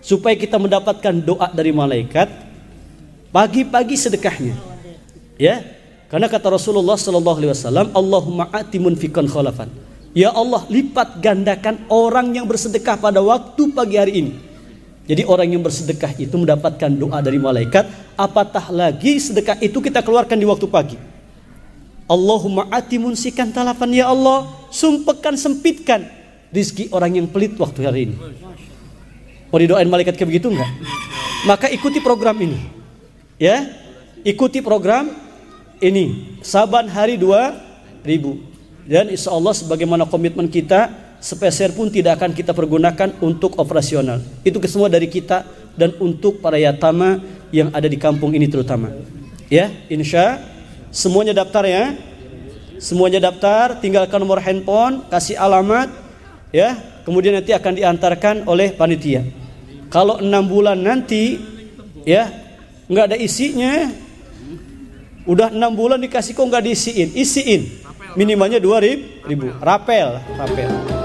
supaya kita mendapatkan doa dari malaikat pagi-pagi sedekahnya. Ya karena kata Rasulullah sallallahu alaihi wasallam Allahumma ati munfikan khalafan. Ya Allah lipat gandakan orang yang bersedekah pada waktu pagi hari ini. Jadi orang yang bersedekah itu mendapatkan doa dari malaikat apatah lagi sedekah itu kita keluarkan di waktu pagi. Allahumma ati munsikan talafan ya Allah. Sumpahkan sempitkan rizki orang yang pelit waktu hari ini Mau didoain malaikat kayak begitu enggak? Maka ikuti program ini. Ya. Ikuti program ini. Saban hari dua ribu. Dan insya Allah sebagaimana komitmen kita, sepeser pun tidak akan kita pergunakan untuk operasional. Itu semua dari kita dan untuk para yatama yang ada di kampung ini terutama. Ya, insya semuanya daftar ya. Semuanya daftar, tinggalkan nomor handphone, kasih alamat, ya. Kemudian nanti akan diantarkan oleh panitia. Kalau enam bulan nanti ya nggak ada isinya, udah enam bulan dikasih kok nggak diisiin, isiin. Minimalnya dua ribu, rapel, rapel.